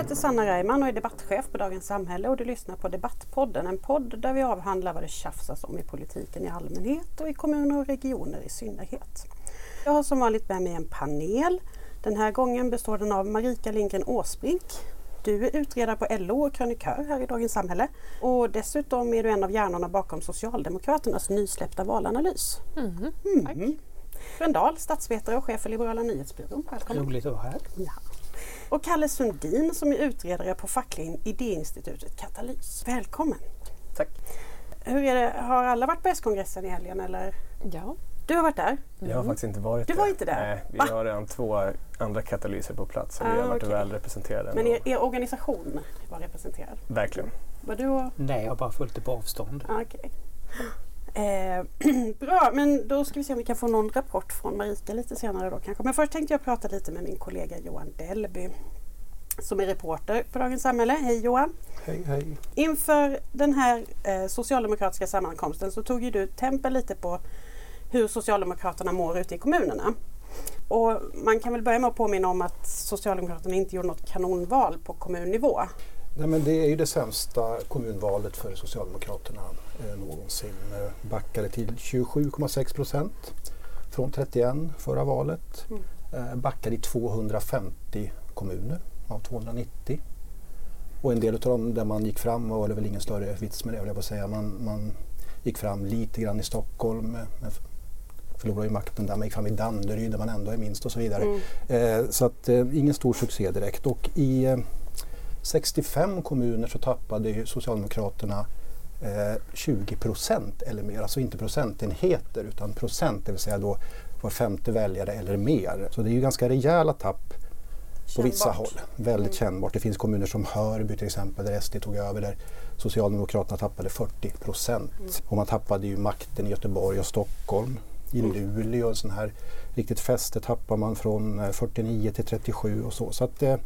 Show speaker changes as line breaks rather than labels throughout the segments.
heter Sanna Reimann och är debattchef på Dagens Samhälle och du lyssnar på Debattpodden, en podd där vi avhandlar vad det tjafsas om i politiken i allmänhet och i kommuner och regioner i synnerhet. Jag har som vanligt med mig en panel. Den här gången består den av Marika Lindgren Åsbrink. Du är utredare på LO och krönikör här i Dagens Samhälle. Och dessutom är du en av hjärnorna bakom Socialdemokraternas nysläppta valanalys.
Mm.
Mm. Dahl, statsvetare och chef för Liberala nyhetsbyrån. Välkommen.
Roligt att vara här.
Ja. Och Kalle Sundin som är utredare på fackliga idéinstitutet Katalys. Välkommen!
Tack!
Hur är det, har alla varit på S-kongressen i helgen eller?
Ja.
Du har varit där?
Jag har faktiskt inte varit
Du var inte där?
Nej, vi
Va?
har redan två andra katalyser på plats vi
Ah,
har varit
okej.
väl representerade.
Men er, er organisation var representerad?
Verkligen.
Var du och...
Nej, jag har bara följt det på avstånd.
Ah, okej. Eh, bra, men då ska vi se om vi kan få någon rapport från Marika lite senare då kanske. Men först tänkte jag prata lite med min kollega Johan Delby som är reporter på Dagens Samhälle. Hej Johan!
Hej, hej.
Inför den här eh, socialdemokratiska sammankomsten så tog ju du tempen lite på hur Socialdemokraterna mår ute i kommunerna. Och man kan väl börja med att påminna om att Socialdemokraterna inte gjorde något kanonval på kommunnivå.
Nej, men det är ju det sämsta kommunvalet för Socialdemokraterna eh, någonsin. Eh, backade till 27,6 procent från 31 förra valet.
Mm.
Eh, backade i 250 kommuner av 290. Och en del av dem där man gick fram var det väl ingen större vits med det jag säga. Man, man gick fram lite grann i Stockholm eh, men förlorade ju makten där. Man gick fram i Danderyd där man ändå är minst och så vidare.
Mm.
Eh, så att eh, ingen stor succé direkt. Och i eh, 65 kommuner så tappade Socialdemokraterna eh, 20 procent eller mer. Alltså inte procentenheter utan procent, det vill säga då var femte väljare eller mer. Så det är ju ganska rejäla tapp på vissa
Kännbart.
håll. Väldigt
Mm.
kännbart. Det finns kommuner som Hörby till exempel där SD tog över där Socialdemokraterna tappade 40 procent.
Mm.
Och man tappade ju makten i Göteborg och Stockholm. I
Mm.
Luleå, en sån här riktigt fäste tappar man från eh, 49 till 37 och så. Så att eh,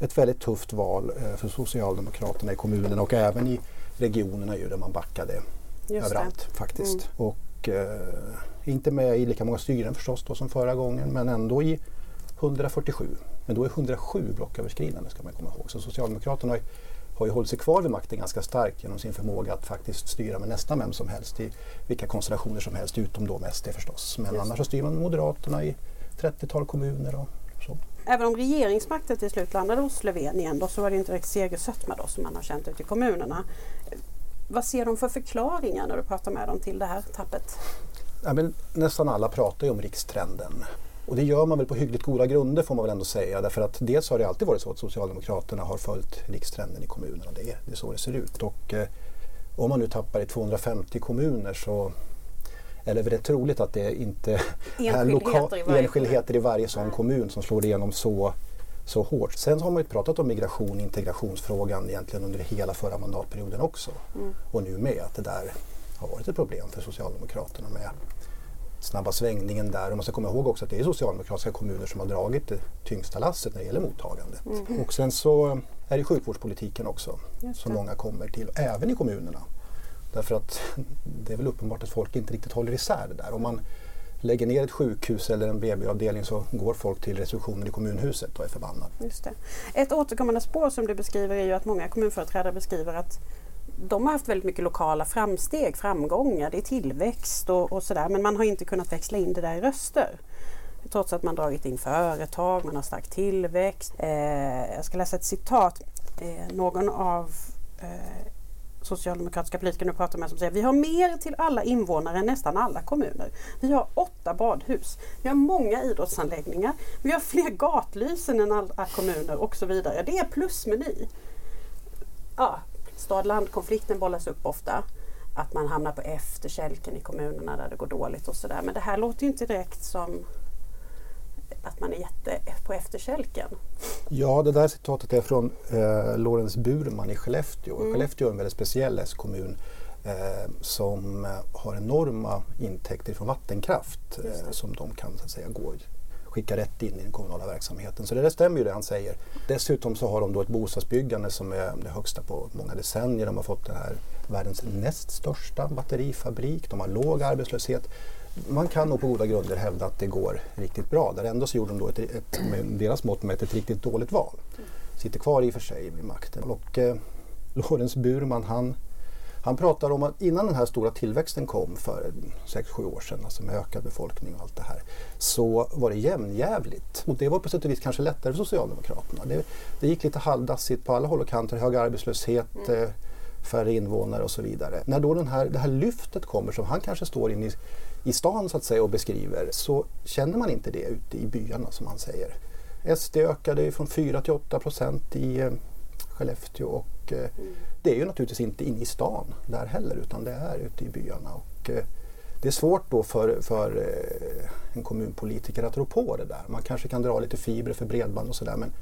ett väldigt tufft val eh, för Socialdemokraterna i kommunerna och även i regionerna ju där man backade
Just
överallt faktiskt.
Mm.
Och eh, inte med i lika många styren förstås då som förra gången men ändå i 147. Men då är 107 blocköverskridande ska man komma ihåg. Så Socialdemokraterna har, har ju hållit sig kvar vid makten ganska starkt genom sin förmåga att faktiskt styra med nästan vem som helst i vilka konstellationer som helst utom då med SD förstås. Men
Just
annars så styr man Moderaterna i 30-tal kommuner och
det. Även om regeringsmakten till slut landade hos Löfven igen då, så var det inte direkt segersötma då som man har känt ute i kommunerna. Vad ser de för förklaringar när du pratar med dem till det här tappet?
Ja, men nästan alla pratar ju om rikstrenden. Och det gör man väl på hyggligt goda grunder får man väl ändå säga. Därför att dels har det alltid varit så att Socialdemokraterna har följt rikstrenden i kommunerna. Det är, det är så det ser ut. Och eh, om man nu tappar i 250 kommuner så är det troligt att det inte är
Enskildheter i varje
enskildheter i varje sån
Nej.
kommun som slår igenom så, så hårt. Sen har man ju pratat om migration och integrationsfrågan egentligen under hela förra mandatperioden också.
Mm.
Och nu med att det där har varit ett problem för Socialdemokraterna med snabba svängningen där. Och man ska komma ihåg också att det är socialdemokratiska kommuner som har dragit det tyngsta lasset när det gäller mottagandet.
Mm.
Och sen så är det sjukvårdspolitiken också som många kommer till, även i kommunerna. Därför att det är väl uppenbart att folk inte riktigt håller isär det där. Om man lägger ner ett sjukhus eller en BB-avdelning så går folk till receptionen i kommunhuset och är förbannade.
Just det. Ett återkommande spår som du beskriver är ju att många kommunföreträdare beskriver att de har haft väldigt mycket lokala framsteg, framgångar, det är tillväxt och, och sådär men man har inte kunnat växla in det där i röster. Trots att man dragit in företag, man har stark tillväxt. Eh, jag ska läsa ett citat. Eh, någon av eh, socialdemokratiska politiker nu pratar med som säger vi har mer till alla invånare än nästan alla kommuner. Vi har åtta badhus. Vi har många idrottsanläggningar. Vi har fler gatlysen än alla kommuner och så vidare. Det är plusmeny. Ja, stad-land-konflikten bollas upp ofta. Att man hamnar på efterkälken i kommunerna där det går dåligt och sådär. Men det här låter ju inte direkt som att man är jätte på efterkälken.
Ja, det där citatet är från eh, Lorentz Burman i Skellefteå.
Mm.
Skellefteå är en väldigt speciell S-kommun eh, som eh, har enorma intäkter från vattenkraft eh, som de kan så att säga gå skicka rätt in i den kommunala verksamheten. Så det där stämmer ju det han säger. Dessutom så har de då ett bostadsbyggande som är det högsta på många decennier. De har fått den här världens näst största batterifabrik. De har låg arbetslöshet. Man kan nog på goda grunder hävda att det går riktigt bra. Där ändå så gjorde de då ett, ett, med deras mått mätt ett riktigt dåligt val. sitter kvar i och för sig vid makten. Och eh, Lorentz Burman han, han pratar om att innan den här stora tillväxten kom för 6-7 år sedan, alltså med ökad befolkning och allt det här, så var det jämnjävligt. Och det var på sätt och vis kanske lättare för Socialdemokraterna. Det, det gick lite halvdassigt på alla håll och kanter, hög arbetslöshet, eh, färre invånare och så vidare. När då den här, det här lyftet kommer som han kanske står inne i, i stan så att säga och beskriver så känner man inte det ute i byarna som han säger. SD ökade från 4 till 8 procent i eh, Skellefteå och eh, det är ju naturligtvis inte inne i stan där heller utan det är ute i byarna. Och, eh, det är svårt då för, för en kommunpolitiker att rå på det där. Man kanske kan dra lite fibrer för bredband och sådär men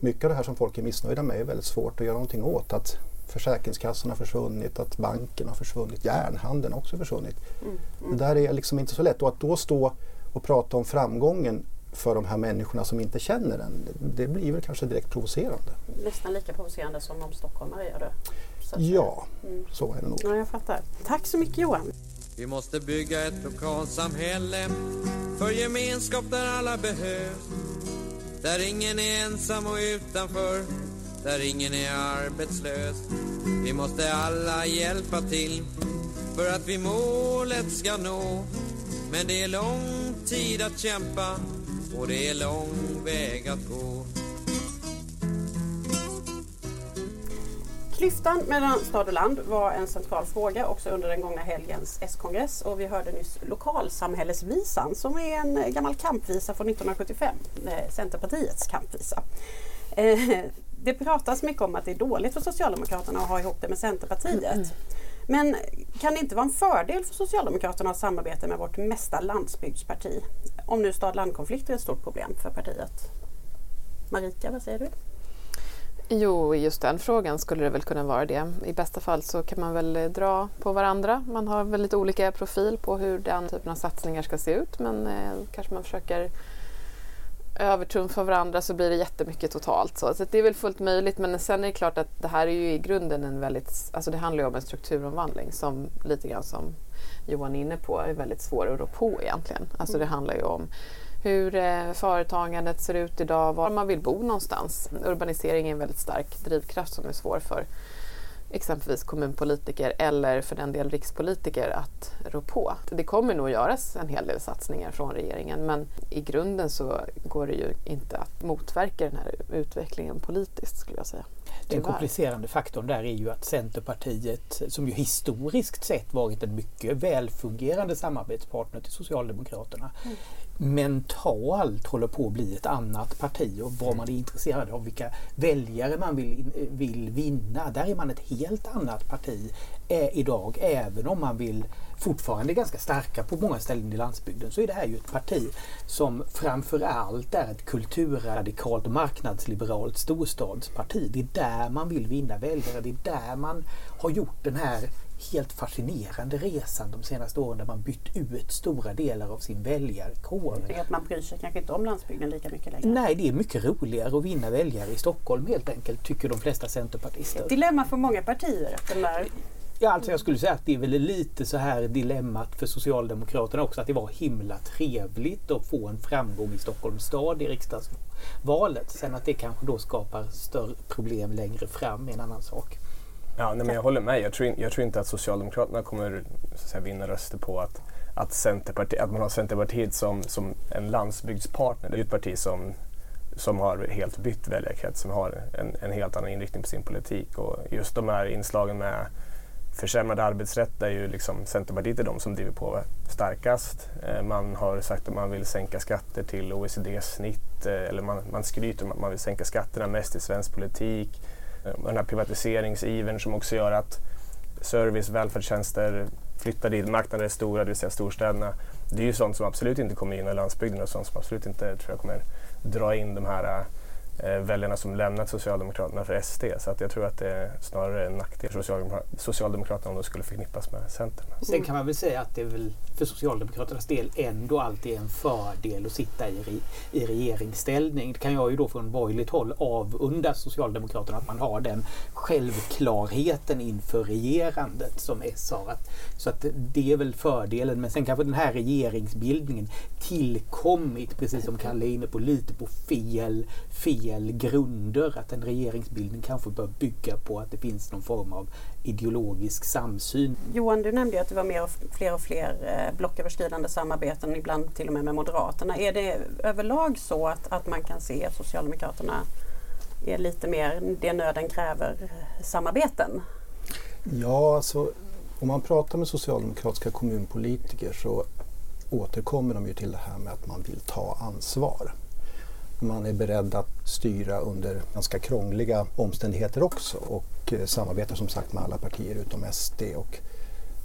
mycket av det här som folk är missnöjda med är väldigt svårt att göra någonting åt. Att Försäkringskassan har försvunnit, att banken har försvunnit, järnhandeln har också försvunnit. Det där är liksom inte så lätt och att då stå och prata om framgången för de här människorna som inte känner den, det blir väl kanske direkt provocerande.
Nästan lika provocerande som om stockholmare gör det. så.
Ja, så är det nog.
Ja, jag fattar. Tack så mycket Johan.
Vi måste bygga ett lokalsamhälle för gemenskap där alla behövs. Där ingen är ensam och utanför, där ingen är arbetslös. Vi måste alla hjälpa till för att vi målet ska nå. Men det är lång tid att kämpa och det är lång väg att gå.
Klyftan mellan stad och land var en central fråga också under den gångna helgens S-kongress och vi hörde nyss lokalsamhällesvisan som är en gammal kampvisa från 1975, eh, Centerpartiets kampvisa. Eh, det pratas mycket om att det är dåligt för Socialdemokraterna att ha ihop det med Centerpartiet. Men kan det inte vara en fördel för Socialdemokraterna att samarbeta med vårt mesta landsbygdsparti? Om nu stad-landkonflikter är ett stort problem för partiet. Marika, vad säger du?
Jo, i just den frågan skulle det väl kunna vara det. I bästa fall så kan man väl eh, dra på varandra. Man har väldigt olika profil på hur den typen av satsningar ska se ut men eh, kanske man försöker övertrumfa varandra så blir det jättemycket totalt. Så, så det är väl fullt möjligt men sen är det klart att det här är ju i grunden en väldigt, alltså det handlar ju om en strukturomvandling som lite grann som Johan är inne på är väldigt svår att rå på egentligen. Alltså det handlar ju om hur eh, företagandet ser ut idag, var man vill bo någonstans. Urbanisering är en väldigt stark drivkraft som är svår för exempelvis kommunpolitiker eller för den del rikspolitiker att rå på. Det kommer nog göras en hel del satsningar från regeringen men i grunden så går det ju inte att motverka den här utvecklingen politiskt skulle jag säga.
Den komplicerande faktorn där är ju att Centerpartiet, som ju historiskt sett varit en mycket välfungerande samarbetspartner till Socialdemokraterna, mentalt håller på att bli ett annat parti och vad man är intresserad av, vilka väljare man vill, vill vinna. Där är man ett helt annat parti eh, idag, även om man vill fortfarande är ganska starka på många ställen i landsbygden så är det här ju ett parti som framförallt är ett kulturradikalt marknadsliberalt storstadsparti. Det är där man vill vinna väljare. Det är där man har gjort den här helt fascinerande resan de senaste åren där man bytt ut stora delar av sin väljarkår.
Det att man bryr sig kanske inte om landsbygden lika mycket längre.
Nej, det är mycket roligare att vinna väljare i Stockholm helt enkelt, tycker de flesta centerpartister.
Dilemma för många partier. Den där.
Ja, alltså jag skulle säga att det är väl lite så här dilemmat för Socialdemokraterna också att det var himla trevligt att få en framgång i Stockholms stad i riksdagsvalet. Sen att det kanske då skapar större problem längre fram är en annan sak.
Ja, nej, men jag håller med. Jag tror, jag tror inte att Socialdemokraterna kommer så att säga, vinna röster på att, att, Centerparti, att man har Centerpartiet som, som en landsbygdspartner. Det är ju ett parti som, som har helt bytt väljarkrets, som har en, en helt annan inriktning på sin politik. Och just de här inslagen med försämrad arbetsrätt där ju liksom Centerpartiet är de som driver på starkast. Eh, Man har sagt att man vill sänka skatter till OECD-snitt eh, eller man, man skryter om att man vill sänka skatterna mest i svensk politik. Eh, den här privatiseringsivern som också gör att service, välfärdstjänster flyttar dit. Marknader är stora, det vill säga storstäderna. Det är ju sånt som absolut inte kommer gynna landsbygden och sånt som absolut inte tror jag kommer dra in de här eh, väljarna som lämnat Socialdemokraterna för SD. Så att jag tror att det är snarare en nackdel för Socialdemokra- Socialdemokraterna om de skulle förknippas med Centern.
Sen kan man väl säga att det är väl för Socialdemokraternas del ändå alltid en fördel att sitta i, re- i regeringsställning. Det kan jag ju då från borgerligt håll avunda Socialdemokraterna att man har den självklarheten inför regerandet som S har. Att, så att det är väl fördelen. Men sen kanske den här regeringsbildningen tillkommit, precis som Kalle är inne på, lite på fel fel grunder. Att en regeringsbildning kanske bör bygga på att det finns någon form av ideologisk samsyn.
Johan, du nämnde ju att det var mer och fler och fler eh, blocköverskridande samarbeten, ibland till och med med Moderaterna. Är det överlag så att, att man kan se att Socialdemokraterna är lite mer det nöden kräver samarbeten?
Ja, alltså om man pratar med socialdemokratiska kommunpolitiker så återkommer de ju till det här med att man vill ta ansvar. Man är beredd att styra under ganska krångliga omständigheter också och eh, samarbetar som sagt med alla partier utom SD och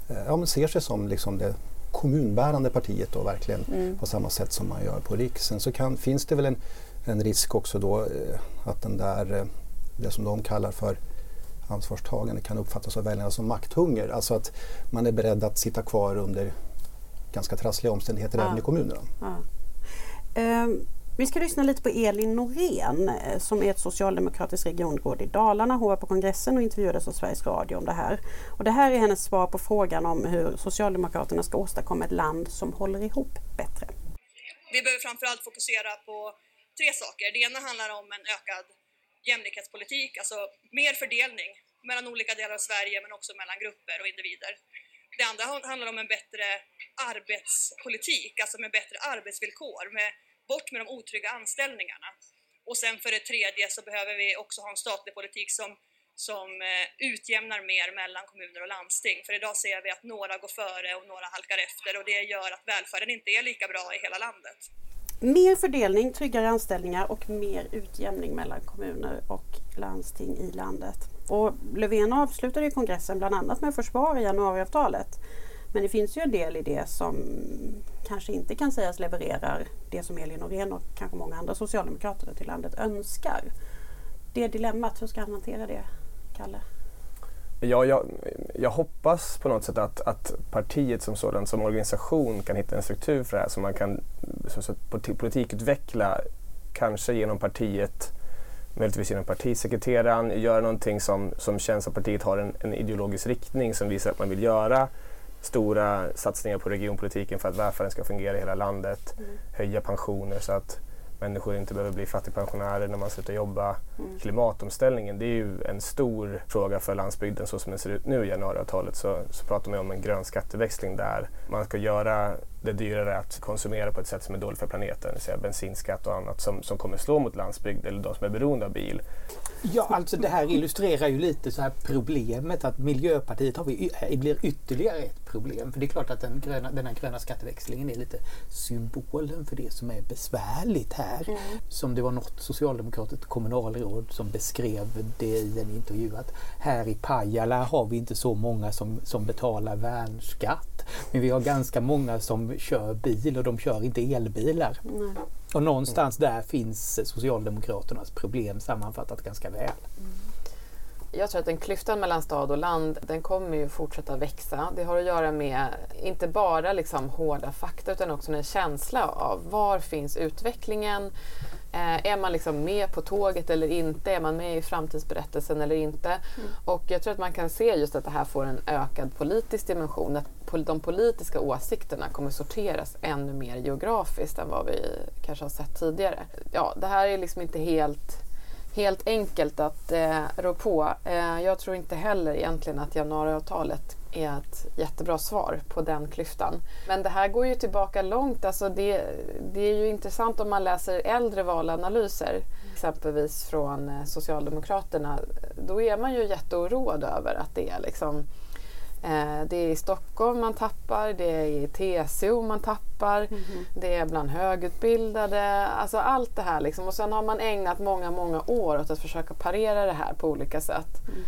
eh, ja, men ser sig som liksom det kommunbärande partiet då verkligen mm. på samma sätt som man gör på riksen. Så kan, finns det väl en, en risk också då eh, att den där, det som de kallar för ansvarstagande kan uppfattas av väljarna som makthunger. Alltså att man är beredd att sitta kvar under ganska trassliga omständigheter ja. även i kommunerna. Ja.
Um, vi ska lyssna lite på Elin Norén eh, som är ett socialdemokratiskt regionråd i Dalarna. Hon var på kongressen och intervjuades av Sveriges Radio om det här. Och det här är hennes svar på frågan om hur Socialdemokraterna ska åstadkomma ett land som håller ihop bättre.
Vi behöver framförallt fokusera på tre saker. Det ena handlar om en ökad jämlikhetspolitik, alltså mer fördelning mellan olika delar av Sverige men också mellan grupper och individer. Det andra handlar om en bättre arbetspolitik, alltså med bättre arbetsvillkor, med, bort med de otrygga anställningarna. Och sen för det tredje så behöver vi också ha en statlig politik som, som eh, utjämnar mer mellan kommuner och landsting. För idag ser vi att några går före och några halkar efter och det gör att välfärden inte är lika bra i hela landet.
Mer fördelning, tryggare anställningar och mer utjämning mellan kommuner och landsting i landet. Och Löfven avslutade kongressen bland annat med att försvara januariavtalet. Men det finns ju en del i det som kanske inte kan sägas levererar det som Elin Norén och kanske många andra socialdemokrater ute i landet önskar. Det dilemmat, hur ska han hantera det, Kalle?
Ja, jag, jag hoppas på något sätt att, att partiet som sådant, som organisation kan hitta en struktur för det här som man kan så, så, politikutveckla, kanske genom partiet, möjligtvis genom partisekreteraren, göra någonting som, som känns att partiet har en, en ideologisk riktning som visar att man vill göra stora satsningar på regionpolitiken för att välfärden ska fungera i hela landet, mm. höja pensioner så att människor inte behöver bli fattigpensionärer när man slutar jobba. Mm. Klimatomställningen det är ju en stor fråga för landsbygden så som det ser ut nu i januariavtalet så, så pratar man om en grön skatteväxling där man ska göra det dyrare att konsumera på ett sätt som är dåligt för planeten, det vill säga bensinskatt och annat som, som kommer slå mot landsbygd eller de som är beroende av bil.
Ja, alltså det här illustrerar ju lite så här problemet att Miljöpartiet har vi, blir ytterligare ett problem. För det är klart att den, gröna, den här gröna skatteväxlingen är lite symbolen för det som är besvärligt här. Mm. Som det var något socialdemokratiskt kommunalråd som beskrev det i en intervju att här i Pajala har vi inte så många som, som betalar värnskatt. Men vi har ganska många som kör bil och de kör inte elbilar. Mm. Och någonstans där finns Socialdemokraternas problem sammanfattat ganska väl. Mm.
Jag tror att den klyftan mellan stad och land den kommer ju fortsätta växa. Det har att göra med inte bara liksom hårda fakta utan också en känsla av var finns utvecklingen? Eh, är man liksom med på tåget eller inte? Är man med i framtidsberättelsen eller inte? Mm. Och jag tror att man kan se just att det här får en ökad politisk dimension. Att de politiska åsikterna kommer sorteras ännu mer geografiskt än vad vi kanske har sett tidigare. Ja, det här är liksom inte helt helt enkelt att eh, rå på. Eh, jag tror inte heller egentligen att januariavtalet är ett jättebra svar på den klyftan. Men det här går ju tillbaka långt. Alltså det, det är ju intressant om man läser äldre valanalyser, exempelvis från eh, Socialdemokraterna. Då är man ju jätteoroad över att det är liksom Eh, det är i Stockholm man tappar, det är i TCO man tappar, mm -hmm. det är bland högutbildade, alltså allt det här. Liksom. Och sen har man ägnat många, många år åt att försöka parera det här på olika sätt. Mm.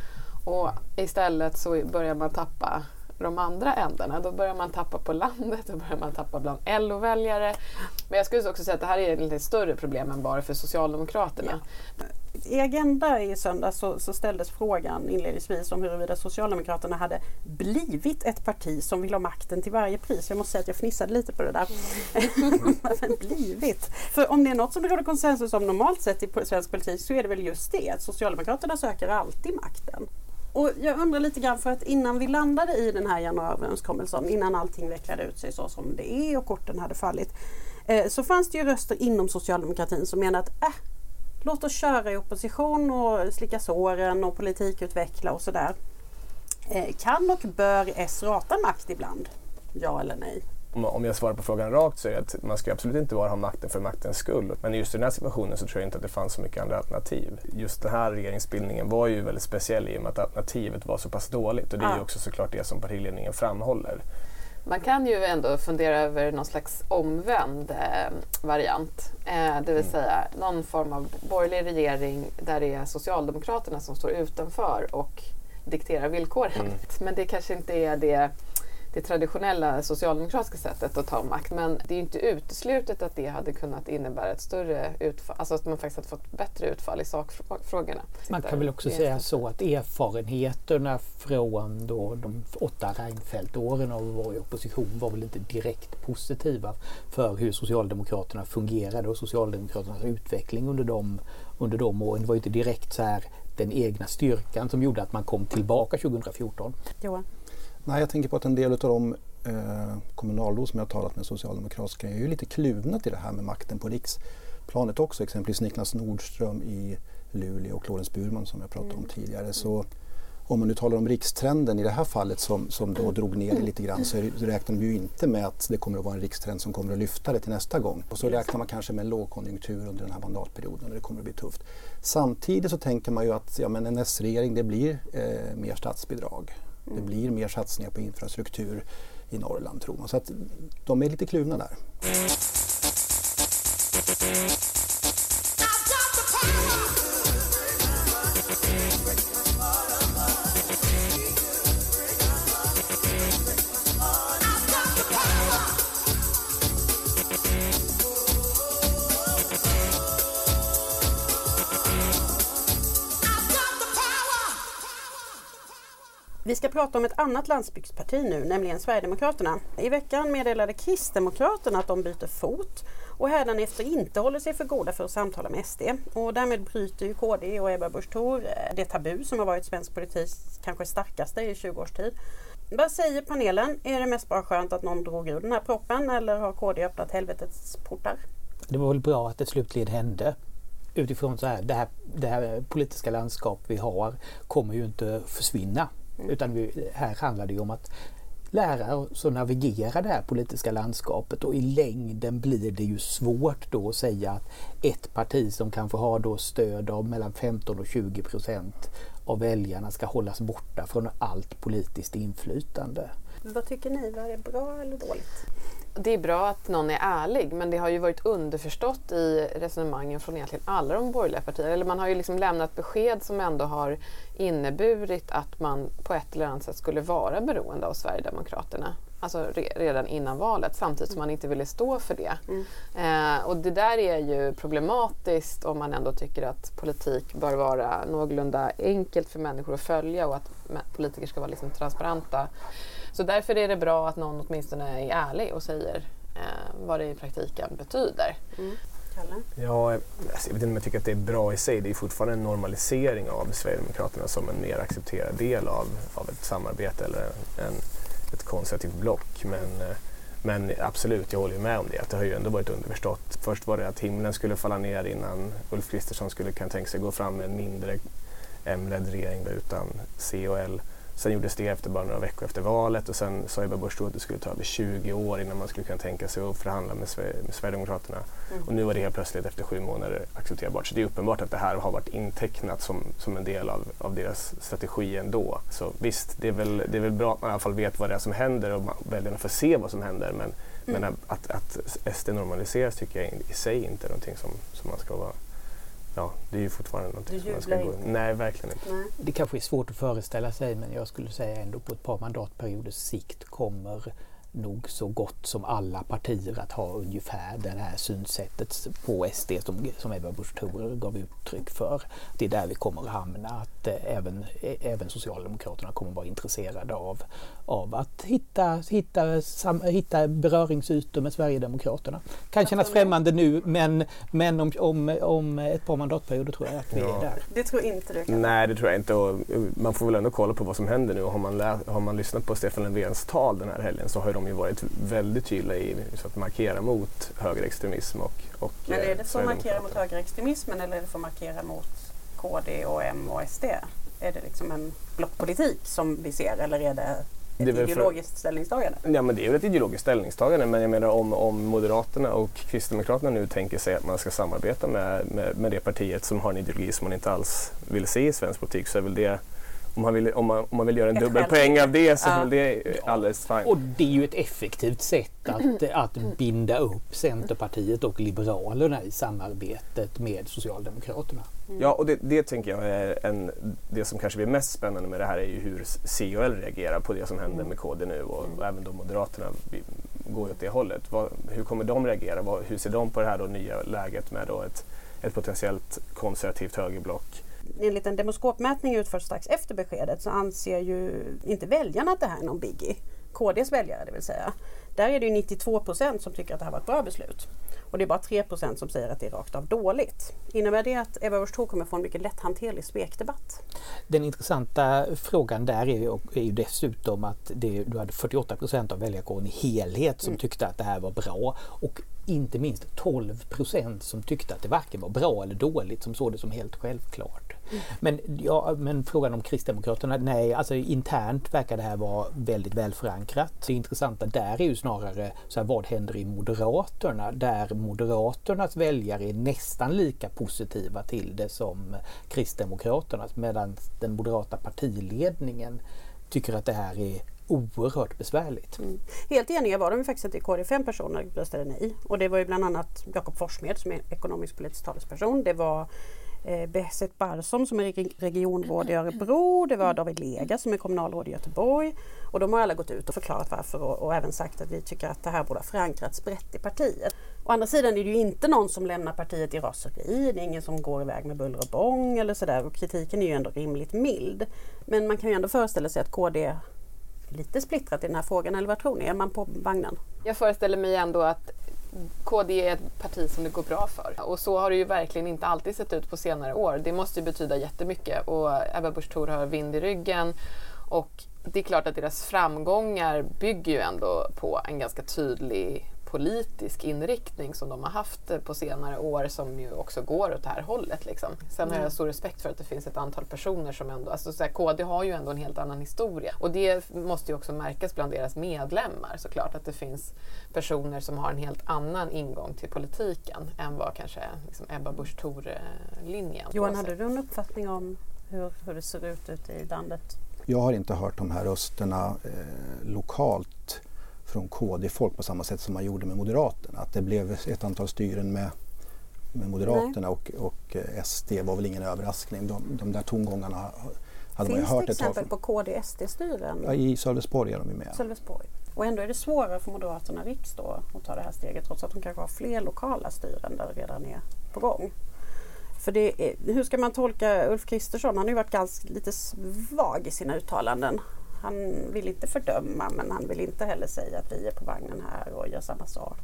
Och istället så börjar man tappa de andra ändarna. Då börjar man tappa på landet, då börjar man tappa bland LO-väljare. Men jag skulle också säga att det här är ett lite större problem än bara för Socialdemokraterna.
Ja. I Agenda i söndag så, så, ställdes frågan inledningsvis om huruvida Socialdemokraterna hade blivit ett parti som vill ha makten till varje pris. Jag måste säga att jag fnissade lite på det där. Mm. blivit? För om det är något som det råder konsensus om normalt sett i svensk politik så är det väl just det att Socialdemokraterna söker alltid makten. Och jag undrar lite grann, för att innan vi landade i den här januariöverenskommelsen, innan allting vecklade ut sig så som det är och korten hade fallit, eh, så fanns det ju röster inom socialdemokratin som menade att äh, låt oss köra i opposition och slicka såren och politikutveckla och sådär. Eh, kan och bör S rata makt ibland? Ja eller nej?
Om jag svarar på frågan rakt så är det att man ska absolut inte bara ha makten för maktens skull. Men just i den här situationen så tror jag inte att det fanns så mycket andra alternativ. Just den här regeringsbildningen var ju väldigt speciell i och med att alternativet var så pass dåligt och det är ju också såklart det som partiledningen framhåller.
Man kan ju ändå fundera över någon slags omvänd eh, variant. Eh, det vill mm. säga någon form av borgerlig regering där det är Socialdemokraterna som står utanför och dikterar villkoren. Mm. Men det kanske inte är det det traditionella socialdemokratiska sättet att ta makt. Men det är inte uteslutet att det hade kunnat innebära ett större utfall, alltså att man faktiskt hade fått bättre utfall i sakfrågorna.
Man kan väl också säga så att erfarenheterna från då de åtta Reinfeldt-åren av i opposition var väl inte direkt positiva för hur Socialdemokraterna fungerade och Socialdemokraternas utveckling under de, under de åren. Det var inte direkt så här den egna styrkan som gjorde att man kom tillbaka 2014.
Johan?
Nej, jag tänker på att en del av de eh, kommunalråd som jag har talat med socialdemokratiska är ju lite kluvna till det här med makten på riksplanet också. Exempelvis Niklas Nordström i Luleå och Lorentz Burman som jag pratade om mm. tidigare. Så om man nu talar om rikstrenden i det här fallet som, som då drog ner det lite grann så räknar vi ju inte med att det kommer att vara en rikstrend som kommer att lyfta det till nästa gång. Och så räknar man kanske med en lågkonjunktur under den här mandatperioden och det kommer att bli tufft. Samtidigt så tänker man ju att ja, men en S-regering det blir eh, mer statsbidrag. Det blir mer satsningar på infrastruktur i Norrland tror man. Så att de är lite kluvna där.
Ska prata om ett annat landsbygdsparti nu, nämligen Sverigedemokraterna. I veckan meddelade Kristdemokraterna att de byter fot och hädanefter inte håller sig för goda för att samtala med SD. Och därmed bryter ju KD och Ebba Busch Thor det tabu som har varit svensk politik kanske starkaste i 20 års tid. Vad säger panelen? Är det mest bara skönt att någon drog ur den här proppen eller har KD öppnat helvetets portar?
Det var väl bra att det slutligen hände utifrån så här, det här, det här politiska landskap vi har kommer ju inte försvinna Mm. Utan vi, här handlar det om att lära oss att navigera det här politiska landskapet och i längden blir det ju svårt då att säga att ett parti som kanske har då stöd av mellan 15 och 20 procent av väljarna ska hållas borta från allt politiskt inflytande.
Vad tycker ni? Var det bra eller dåligt?
Det är bra att någon är ärlig men det har ju varit underförstått i resonemangen från egentligen alla de borgerliga partierna. Eller man har ju liksom lämnat besked som ändå har inneburit att man på ett eller annat sätt skulle vara beroende av Sverigedemokraterna. Alltså redan innan valet samtidigt som man inte ville stå för det. Mm. Eh, och det där är ju problematiskt om man ändå tycker att politik bör vara någorlunda enkelt för människor att följa och att politiker ska vara liksom transparenta. Så därför är det bra att någon åtminstone är ärlig och säger eh, vad det i praktiken betyder. Mm.
Ja, alltså, jag vet inte om jag tycker att det är bra i sig. Det är fortfarande en normalisering av Sverigedemokraterna som en mer accepterad del av, av ett samarbete eller en, ett konservativt block. Men, eh, men absolut, jag håller med om det. Att det har ju ändå varit underförstått. Först var det att himlen skulle falla ner innan Ulf Kristersson skulle kan tänka sig gå fram med en mindre M-ledd regering utan C och L. Sen gjordes det efter bara några veckor efter valet och sen sa Ebba Busch att det skulle ta över 20 år innan man skulle kunna tänka sig att förhandla med, med Sverigedemokraterna. Mm. Och nu var det helt plötsligt efter sju månader accepterbart. Så det är uppenbart att det här har varit intecknat som, som en del av, av deras strategi ändå. Så visst, det är, väl, det är väl bra att man i alla fall vet vad det är som händer och väljarna får se vad som händer. Men, mm. men att, att SD normaliseras tycker jag i sig inte är någonting som, som man ska vara ja, det är ju fortfarande någonting som man ska gå... Nej, verkligen inte. Nej.
Det kanske är svårt att föreställa sig men jag skulle säga ändå på ett par mandatperioders sikt kommer nog så gott som alla partier att ha ungefär det här synsättet på SD som, som Ebba Busch Thor gav uttryck för. Det är där vi kommer att hamna, att eh, även, eh, även Socialdemokraterna kommer att vara intresserade av, av att hitta, hitta, sam, hitta beröringsytor med Sverigedemokraterna. Kan kännas främmande nu men, men om, om, om ett par mandatperioder tror jag att vi ja. är där.
Det tror inte du?
Nej, det tror jag inte. Och man får väl ändå kolla på vad som händer nu. Har man, lä- har man lyssnat på Stefan Löfvens tal den här helgen så har de ju varit väldigt tydliga i så att markera mot högerextremism och, och
Men är det för att markera mot högerextremismen eller är det för att markera mot KD och M och SD? Är det liksom en blockpolitik som vi ser eller är det ett
Det väl för-
ideologiskt ställningstagande?
Ja men det är väl ett ideologiskt ställningstagande men jag menar om, om Moderaterna och Kristdemokraterna nu tänker sig att man ska samarbeta med, med, med det partiet som har en ideologi som man inte alls vill se i svensk politik så är väl det om man vill, om man, om man vill göra en
Ett
dubbel
skäl.
poäng av det så
Ja.
är det alldeles fine.
Och det är ju ett effektivt sätt att, att binda upp Centerpartiet och Liberalerna i samarbetet med Socialdemokraterna.
Ja, och det, det tänker jag är en, det som kanske blir mest spännande med det här är ju hur C och L reagerar på det som händer med KD nu och, och även då Moderaterna går åt det hållet. Vad, hur kommer de reagera? Vad, hur ser de på det här då nya läget med då ett, ett potentiellt konservativt högerblock?
Enligt en demoskopmätning utförd strax efter beskedet så anser ju inte väljarna att det här är någon biggie. KDs väljare det vill säga. Där är det ju 92 procent som tycker att det här var ett bra beslut. Och det är bara 3 procent som säger att det är rakt av dåligt. Innebär det att Ebba Busch kommer få en mycket lätthanterlig svekdebatt?
Den intressanta frågan där är ju, är ju dessutom att det, du hade 48 procent av väljarkåren i helhet som tyckte att det här var bra och inte minst 12 procent som tyckte att det varken var bra eller dåligt som såg det som helt självklart. Men, ja, men frågan om Kristdemokraterna, nej alltså internt verkar det här vara väldigt väl förankrat. Det intressanta där är ju snarare så här, vad händer i Moderaterna där Moderaternas väljare är nästan lika positiva till det som Kristdemokraternas medan den moderata partiledningen tycker att det här är oerhört besvärligt. Mm.
Helt eniga var de ju faktiskt inte i KD. Fem personer röstade nej. Och det var ju bland annat Jakob Forssmed som är ekonomisk politisk talesperson. Det var eh, Besset Barsom som är regionråd i Örebro. Det var David Lega som är kommunalråd i Göteborg. Och de har alla gått ut och förklarat varför och, och även sagt att vi tycker att det här borde ha förankrats brett i partiet. Å andra sidan är det ju inte någon som lämnar partiet i raseri. Det är ingen som går iväg med buller och bång eller sådär. Och kritiken är ju ändå rimligt mild. Men man kan ju ändå föreställa sig att KD är lite splittrat i den här frågan. Eller vad tror ni? Är man på vagnen?
Jag föreställer mig ändå att KD är ett parti som det går bra för. Och så har det ju verkligen inte alltid sett ut på senare år. Det måste ju betyda jättemycket och Ebba Busch Thor har vind i ryggen. Och det är klart att deras framgångar bygger ju ändå på en ganska tydlig politisk inriktning som de har haft på senare år som ju också går åt det här hållet. Liksom. Sen har jag stor respekt för att det finns ett antal personer som ändå, alltså så här, KD har ju ändå en helt annan historia och det måste ju också märkas bland deras medlemmar såklart att det finns personer som har en helt annan ingång till politiken än vad kanske liksom Ebba Busch Thor-linjen.
Johan, hade du en uppfattning om hur, hur det ser ut ute i landet?
Jag har inte hört de här rösterna eh, lokalt från KD-folk på samma sätt som man gjorde med Moderaterna. Att det blev ett antal styren med, med Moderaterna och, och eh, SD var väl ingen överraskning. De, de där tongångarna hade man
Finns
hört
det
ett tag.
exempel
Från,
på KD-SD-styren?
ja, I Sölvesborg är de ju med.
Sölvesborg. Och ändå är det svårare för Moderaterna Riks då att ta det här steget trots att de kanske har fler lokala styren där det redan är på gång. För det är, hur ska man tolka Ulf Kristersson? Han har ju varit ganska lite svag i sina uttalanden. Han vill inte fördöma men han vill inte heller säga att vi är på vagnen här och gör samma sak.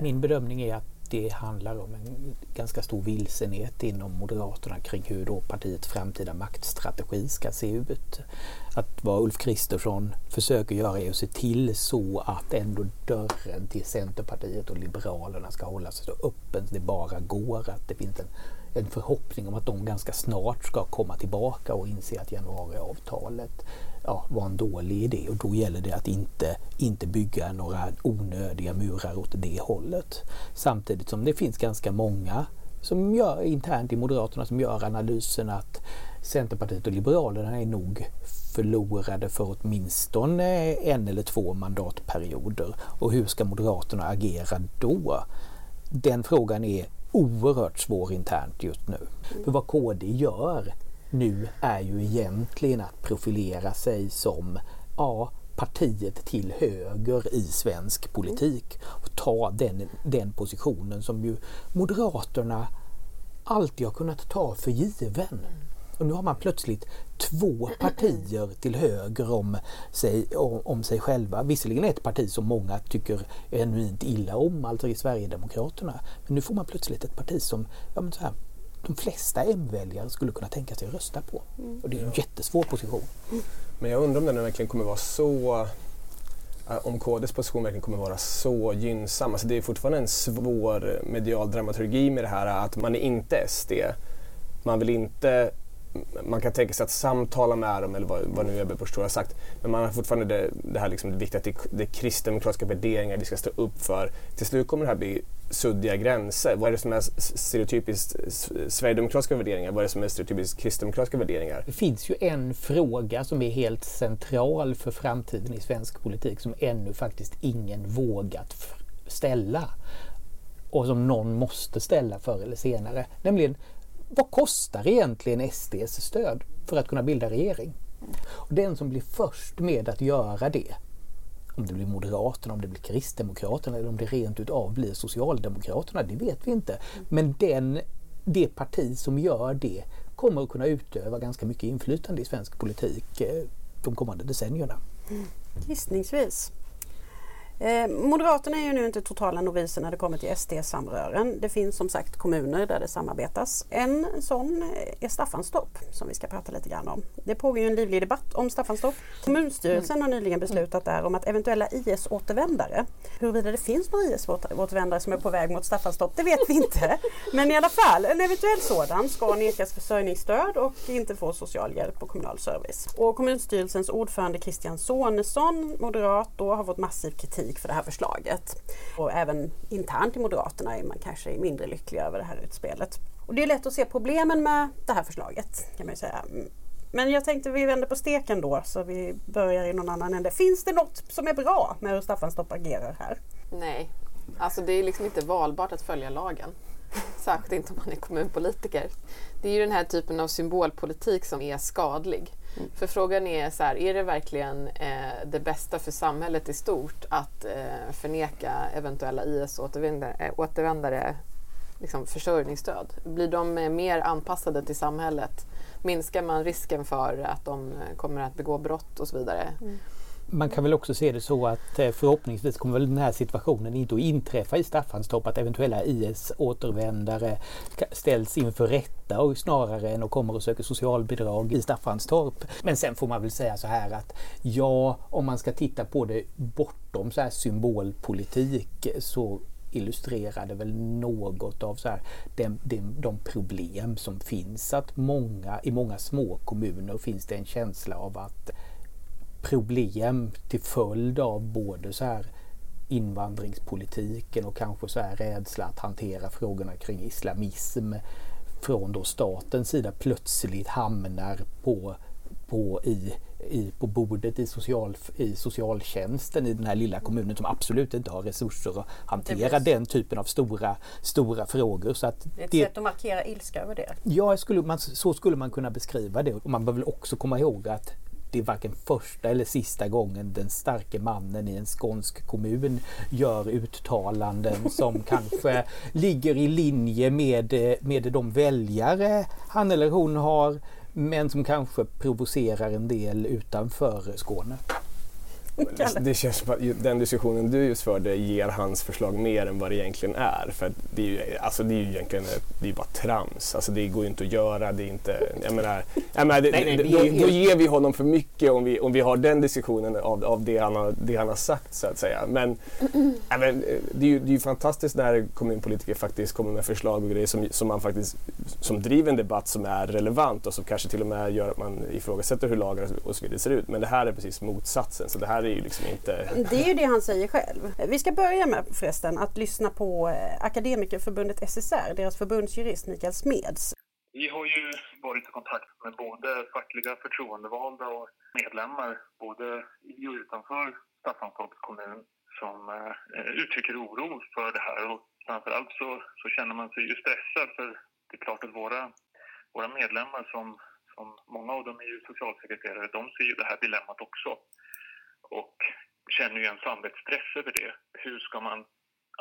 Min bedömning är att det handlar om en ganska stor vilsenhet inom Moderaterna kring hur då partiets framtida maktstrategi ska se ut. Att vad Ulf Kristersson försöker göra är att se till så att ändå dörren till Centerpartiet och Liberalerna ska hållas så öppen det bara går. Att det finns en, en förhoppning om att de ganska snart ska komma tillbaka och inse att januariavtalet ja, var en dålig idé och då gäller det att inte, inte bygga några onödiga murar åt det hållet. Samtidigt som det finns ganska många som gör internt i Moderaterna som gör analysen att Centerpartiet och Liberalerna är nog förlorade för åtminstone en eller två mandatperioder. Och hur ska Moderaterna agera då? Den frågan är oerhört svår internt just nu. För vad KD gör nu är ju egentligen att profilera sig som ja, partiet till höger i svensk politik och ta den, den positionen som ju Moderaterna alltid har kunnat ta för given. Och nu har man plötsligt två partier till höger om sig, om, om sig själva. Visserligen ett parti som många tycker genuint illa om, alltså i Sverigedemokraterna. Men nu får man plötsligt ett parti som ja, men så här, de flesta M-väljare skulle kunna tänka sig att rösta på. Och det är en jättesvår position.
Men jag undrar om den verkligen kommer vara så om KDs position verkligen kommer vara så gynnsam. Alltså det är fortfarande en svår medial dramaturgi med det här att man är inte SD. Man vill inte man kan tänka sig att samtala med dem eller vad, vad nu Ebbe Busch har sagt. Men man har fortfarande det, det här liksom, det viktiga att det, det är kristdemokratiska värderingar vi ska stå upp för. Till slut kommer det här bli suddiga gränser. Vad är det som är stereotypiskt sverigedemokratiska värderingar? Vad är det som är stereotypiskt kristdemokratiska värderingar?
Det finns ju en fråga som är helt central för framtiden i svensk politik som ännu faktiskt ingen vågat ställa och som någon måste ställa förr eller senare. Nämligen vad kostar egentligen SDs stöd för att kunna bilda regering? Och den som blir först med att göra det, om det blir Moderaterna, om det blir Kristdemokraterna eller om det rent utav blir Socialdemokraterna, det vet vi inte. Men den, det parti som gör det kommer att kunna utöva ganska mycket inflytande i svensk politik eh, de kommande decennierna. Mm.
Gissningsvis. Eh, Moderaterna är ju nu inte totala noviser när det kommer till SD-samrören. Det finns som sagt kommuner där det samarbetas. En sån är Staffanstorp som vi ska prata lite grann om. Det pågår ju en livlig debatt om Staffanstorp. Kommunstyrelsen har nyligen beslutat där om att eventuella IS-återvändare, huruvida det finns några IS-återvändare som är på väg mot Staffanstorp, det vet vi inte. Men i alla fall, en eventuell sådan ska nekas försörjningsstöd och inte få socialhjälp och kommunal service. Och kommunstyrelsens ordförande Christian Sonesson, moderat, då, har fått massiv kritik kritik för det här förslaget. Och även internt i Moderaterna är man kanske mindre lycklig över det här utspelet. Och det är lätt att se problemen med det här förslaget kan man säga. Men jag tänkte vi vänder på steken då så vi börjar i någon annan ände. Finns det något som är bra med hur Staffanstorp agerar här?
Nej, alltså det är liksom inte valbart att följa lagen. Särskilt inte om man är kommunpolitiker. Det är ju den här typen av symbolpolitik som är skadlig. För frågan är så här, är det verkligen eh, det bästa för samhället i stort att eh, förneka eventuella IS-återvändare eh, liksom försörjningsstöd? Blir de eh, mer anpassade till samhället? Minskar man risken för att de eh, kommer att begå brott och så vidare? Mm
man kan väl också se det så att eh, förhoppningsvis kommer väl den här situationen inte att inträffa i Staffanstorp att eventuella IS-återvändare ställs inför rätta och snarare än att kommer och söker socialbidrag i Staffanstorp. Men sen får man väl säga så här att ja, om man ska titta på det bortom så här symbolpolitik så illustrerar det väl något av så här, de, de, de, problem som finns. Att många, I många små kommuner finns det en känsla av att problem till följd av både så här invandringspolitiken och kanske så här rädsla att hantera frågorna kring islamism från då statens sida plötsligt hamnar på, på, i, i, på bordet i, social, i socialtjänsten i den här lilla kommunen som absolut inte har resurser att hantera den typen av stora, stora frågor.
Så att det är ett det, sätt att markera ilska över det.
Ja, skulle man, så skulle man kunna beskriva det. Och man behöver också komma ihåg att det är varken första eller sista gången den starke mannen i en skånsk kommun gör uttalanden som kanske ligger i linje med, med de väljare han eller hon har men som kanske provocerar en del utanför Skåne.
Det känns som att den diskussionen du just förde ger hans förslag mer än vad det egentligen är. För det är ju, alltså det är ju egentligen det är bara trams. Alltså det går ju inte att göra. Det är inte, jag menar, jag menar det, nej, nej, då, då, ger vi honom för mycket om vi, om vi har den diskussionen av, av det, han har, det han har sagt så att säga. Men, men det, är ju, det är ju fantastiskt när kommunpolitiker faktiskt kommer med förslag och grejer som, som man faktiskt som driver en debatt som är relevant och som kanske till och med gör att man ifrågasätter hur lagar och så vidare ser ut. Men det här är precis motsatsen. Så det här är ju liksom inte...
Det är ju det han säger själv. Vi ska börja med förresten att lyssna på eh, Akademikerförbundet SSR, deras förbundsjurist Mikael Smeds.
Vi har ju varit i kontakt med både fackliga förtroendevalda och medlemmar både i och utanför Staffanstorps kommun som eh, uttrycker oro för det här och framförallt så, så känner man sig ju stressad för det är klart att våra, våra medlemmar som, som många av dem är ju socialsekreterare, de ser ju det här dilemmat också och känner ju en samvetsstress över det. Hur ska man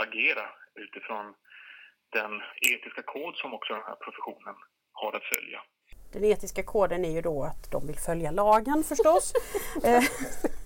agera utifrån den etiska kod som också den här professionen har att följa?
Den etiska koden är ju då att de vill följa lagen förstås.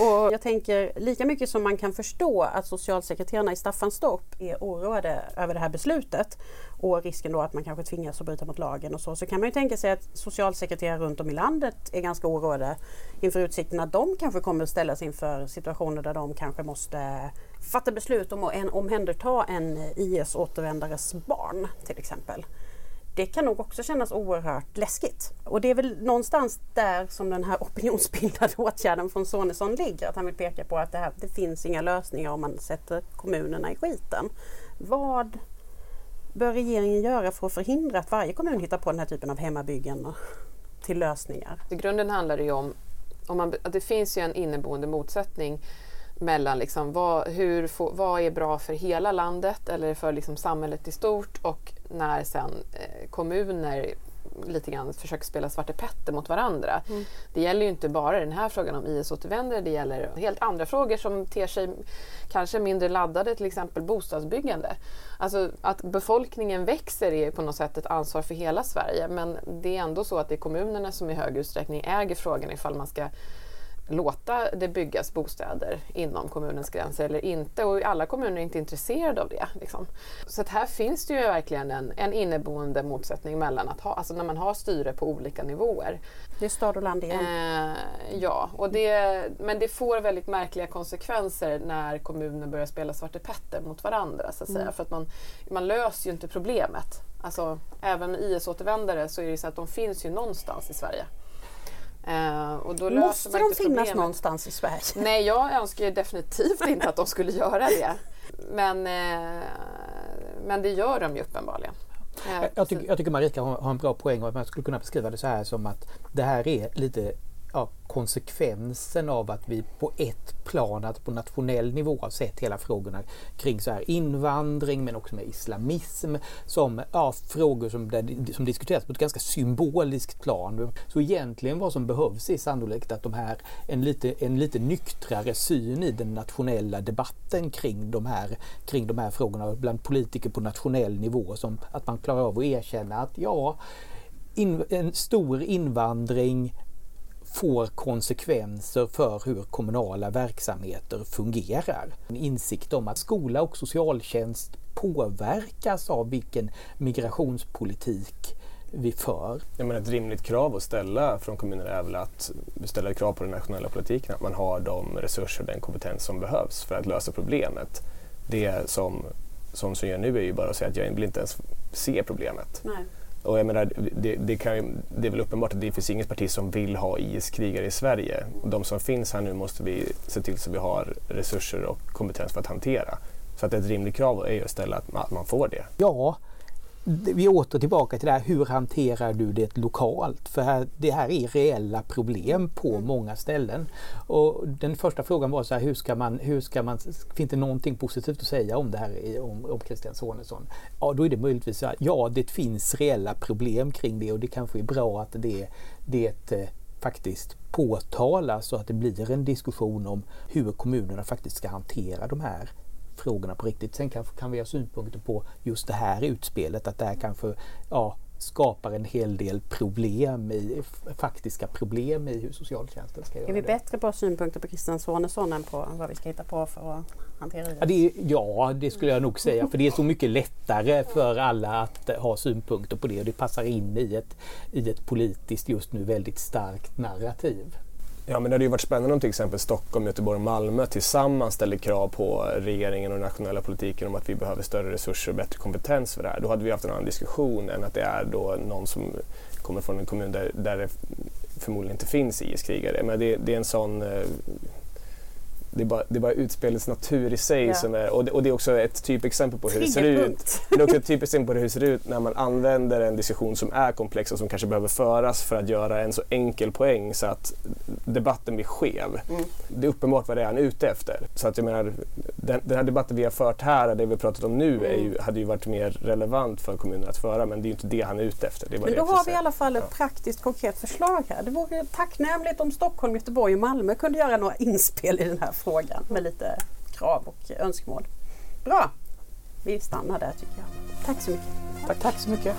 Och jag tänker lika mycket som man kan förstå att socialsekreterarna i Staffanstorp är oroade över det här beslutet och risken då att man kanske tvingas att bryta mot lagen och så, så kan man ju tänka sig att socialsekreterare runt om i landet är ganska oroade inför utsikten att de kanske kommer att ställas inför situationer där de kanske måste fatta beslut om att omhänderta en IS-återvändares barn till exempel det kan nog också kännas oerhört läskigt. Och det är väl någonstans där som den här opinionsbildande åtgärden från Sonesson ligger. Att han vill peka på att det, här, det finns inga lösningar om man sätter kommunerna i skiten. Vad bör regeringen göra för att förhindra att varje kommun hittar på den här typen av hemmabyggen till lösningar?
I grunden handlar det ju om, om man, att det finns ju en inneboende motsättning mellan liksom vad, hur, vad är bra för hela landet eller för liksom samhället i stort och när sen eh, kommuner lite grann försöker spela Svarte Petter mot varandra. Mm. Det gäller ju inte bara den här frågan om IS-återvändare, det gäller helt andra frågor som ter sig kanske mindre laddade, till exempel bostadsbyggande. Alltså att befolkningen växer är på något sätt ett ansvar för hela Sverige men det är ändå så att det är kommunerna som i hög utsträckning äger frågan ifall man ska låta det byggas bostäder inom kommunens gränser eller inte och alla kommuner är inte intresserade av det. Liksom. Så att här finns det ju verkligen en, en inneboende motsättning mellan att ha, alltså när man har styre på olika nivåer.
Det är stad och land igen.
Eh, ja, och det, men det får väldigt märkliga konsekvenser när kommuner börjar spela Svarte Petter mot varandra. Så att säga. Mm. För att man, man löser ju inte problemet. Alltså, även med IS-återvändare så är det så att de finns ju någonstans i Sverige.
Uh, och då Måste de finnas problemet. någonstans i Sverige?
Nej, jag önskar definitivt inte att de skulle göra det. Men, uh, men det gör de ju uppenbarligen.
Uh, jag, tycker, jag tycker Marika har, har en bra poäng och man skulle kunna beskriva det så här som att det här är lite ja, konsekvensen av att vi på ett plan, att på nationell nivå har sett hela frågorna kring så här invandring men också med islamism som ja, frågor som, där, som diskuteras på ett ganska symboliskt plan. Så egentligen vad som behövs är sannolikt att de här, en lite, en lite nyktrare syn i den nationella debatten kring de här, kring de här frågorna bland politiker på nationell nivå. Som att man klarar av att erkänna att ja, in, en stor invandring får konsekvenser för hur kommunala verksamheter fungerar. En insikt om att skola och socialtjänst påverkas av vilken migrationspolitik vi för.
Jag menar, ett rimligt krav att ställa från kommunerna är väl att ställa krav på den nationella politiken, att man har de resurser och den kompetens som behövs för att lösa problemet. Det som, som, som gör nu är ju bara att säga att jag vill inte ens se problemet.
Nej.
Och jag menar, det, det, kan, det är väl uppenbart att det finns inget parti som vill ha IS-krigare i Sverige. Och de som finns här nu måste vi se till så vi har resurser och kompetens för att hantera. Så att ett rimligt krav är ju att ställa att man får det.
Ja, vi åter tillbaka till det här, hur hanterar du det lokalt? För här, det här är reella problem på mm. många ställen. Och den första frågan var så här, hur ska man, hur ska man, finns det någonting positivt att säga om det här om, om Christian Sonesson? Ja, då är det möjligtvis så här, ja det finns reella problem kring det och det kanske är bra att det, det eh, faktiskt påtalas och att det blir en diskussion om hur kommunerna faktiskt ska hantera de här frågorna på riktigt. Sen kan, kan vi ha synpunkter på just det här utspelet, att det här kanske ja, skapar en hel del problem i, faktiska problem i hur socialtjänsten ska göra
Är vi det. bättre på synpunkter på Christian Sonesson än på vad vi ska hitta på för att hantera det?
Ja det, ja, det skulle jag nog säga, för det är så mycket lättare för alla att ha synpunkter på det och det passar in i ett, i ett politiskt just nu väldigt starkt narrativ.
Ja, men det hade ju varit spännande om till exempel Stockholm, Göteborg och Malmö tillsammans ställer krav på regeringen och den nationella politiken om att vi behöver större resurser och bättre kompetens för det här. Då hade vi haft en annan diskussion än att det är då någon som kommer från en kommun där, där det förmodligen inte finns IS-krigare. Men det, det är en sån eh, det är, bara, det är bara utspelets natur i sig ja. som är, och det, och det, är också ett typexempel på hur det ser ut. Det är också ett typexempel på hur det ser ut när man använder en diskussion som är komplex och som kanske behöver föras för att göra en så enkel poäng så att debatten blir skev. Mm. Det är uppenbart vad det är han är ute efter. Så att jag menar, den, den här debatten vi har fört här, det vi pratat om nu, mm. ju, hade ju varit mer relevant för kommunen att föra men det är ju inte det han är ute efter.
men då har vi i alla fall ett ja. praktiskt konkret förslag här. Det vore tacknämligt om Stockholm, Göteborg och Malmö kunde göra några inspel i den här frågan med lite krav och önskemål. Bra! Vi stannar där tycker jag. Tack så mycket.
Tack, tack så mycket.